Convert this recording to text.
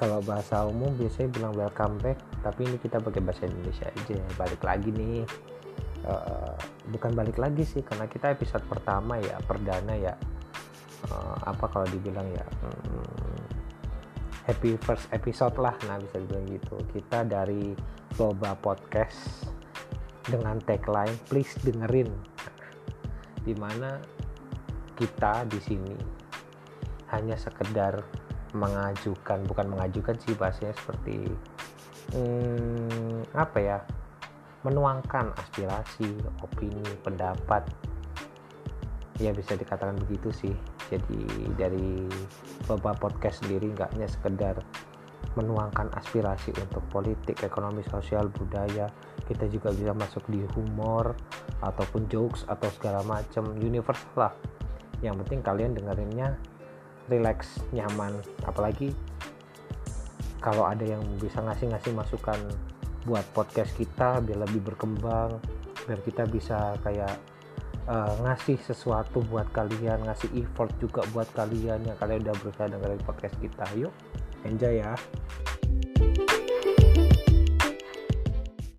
kalau bahasa umum biasanya bilang welcome back tapi ini kita pakai bahasa Indonesia aja. Balik lagi nih. Uh, bukan balik lagi sih karena kita episode pertama ya perdana ya. Uh, apa kalau dibilang ya hmm, happy first episode lah. Nah bisa dibilang gitu. Kita dari Loba Podcast dengan tagline please dengerin. Di mana kita di sini hanya sekedar mengajukan bukan mengajukan sih bahasanya seperti hmm, apa ya menuangkan aspirasi opini pendapat. Ya bisa dikatakan begitu sih. Jadi dari beberapa podcast sendiri nggak hanya sekedar menuangkan aspirasi untuk politik ekonomi sosial budaya kita juga bisa masuk di humor ataupun jokes atau segala macam universal lah. Yang penting kalian dengerinnya relax nyaman. Apalagi kalau ada yang bisa ngasih-ngasih masukan buat podcast kita biar lebih berkembang biar kita bisa kayak uh, ngasih sesuatu buat kalian ngasih effort juga buat kalian yang kalian udah berusaha dengerin podcast kita. Yuk enjoy ya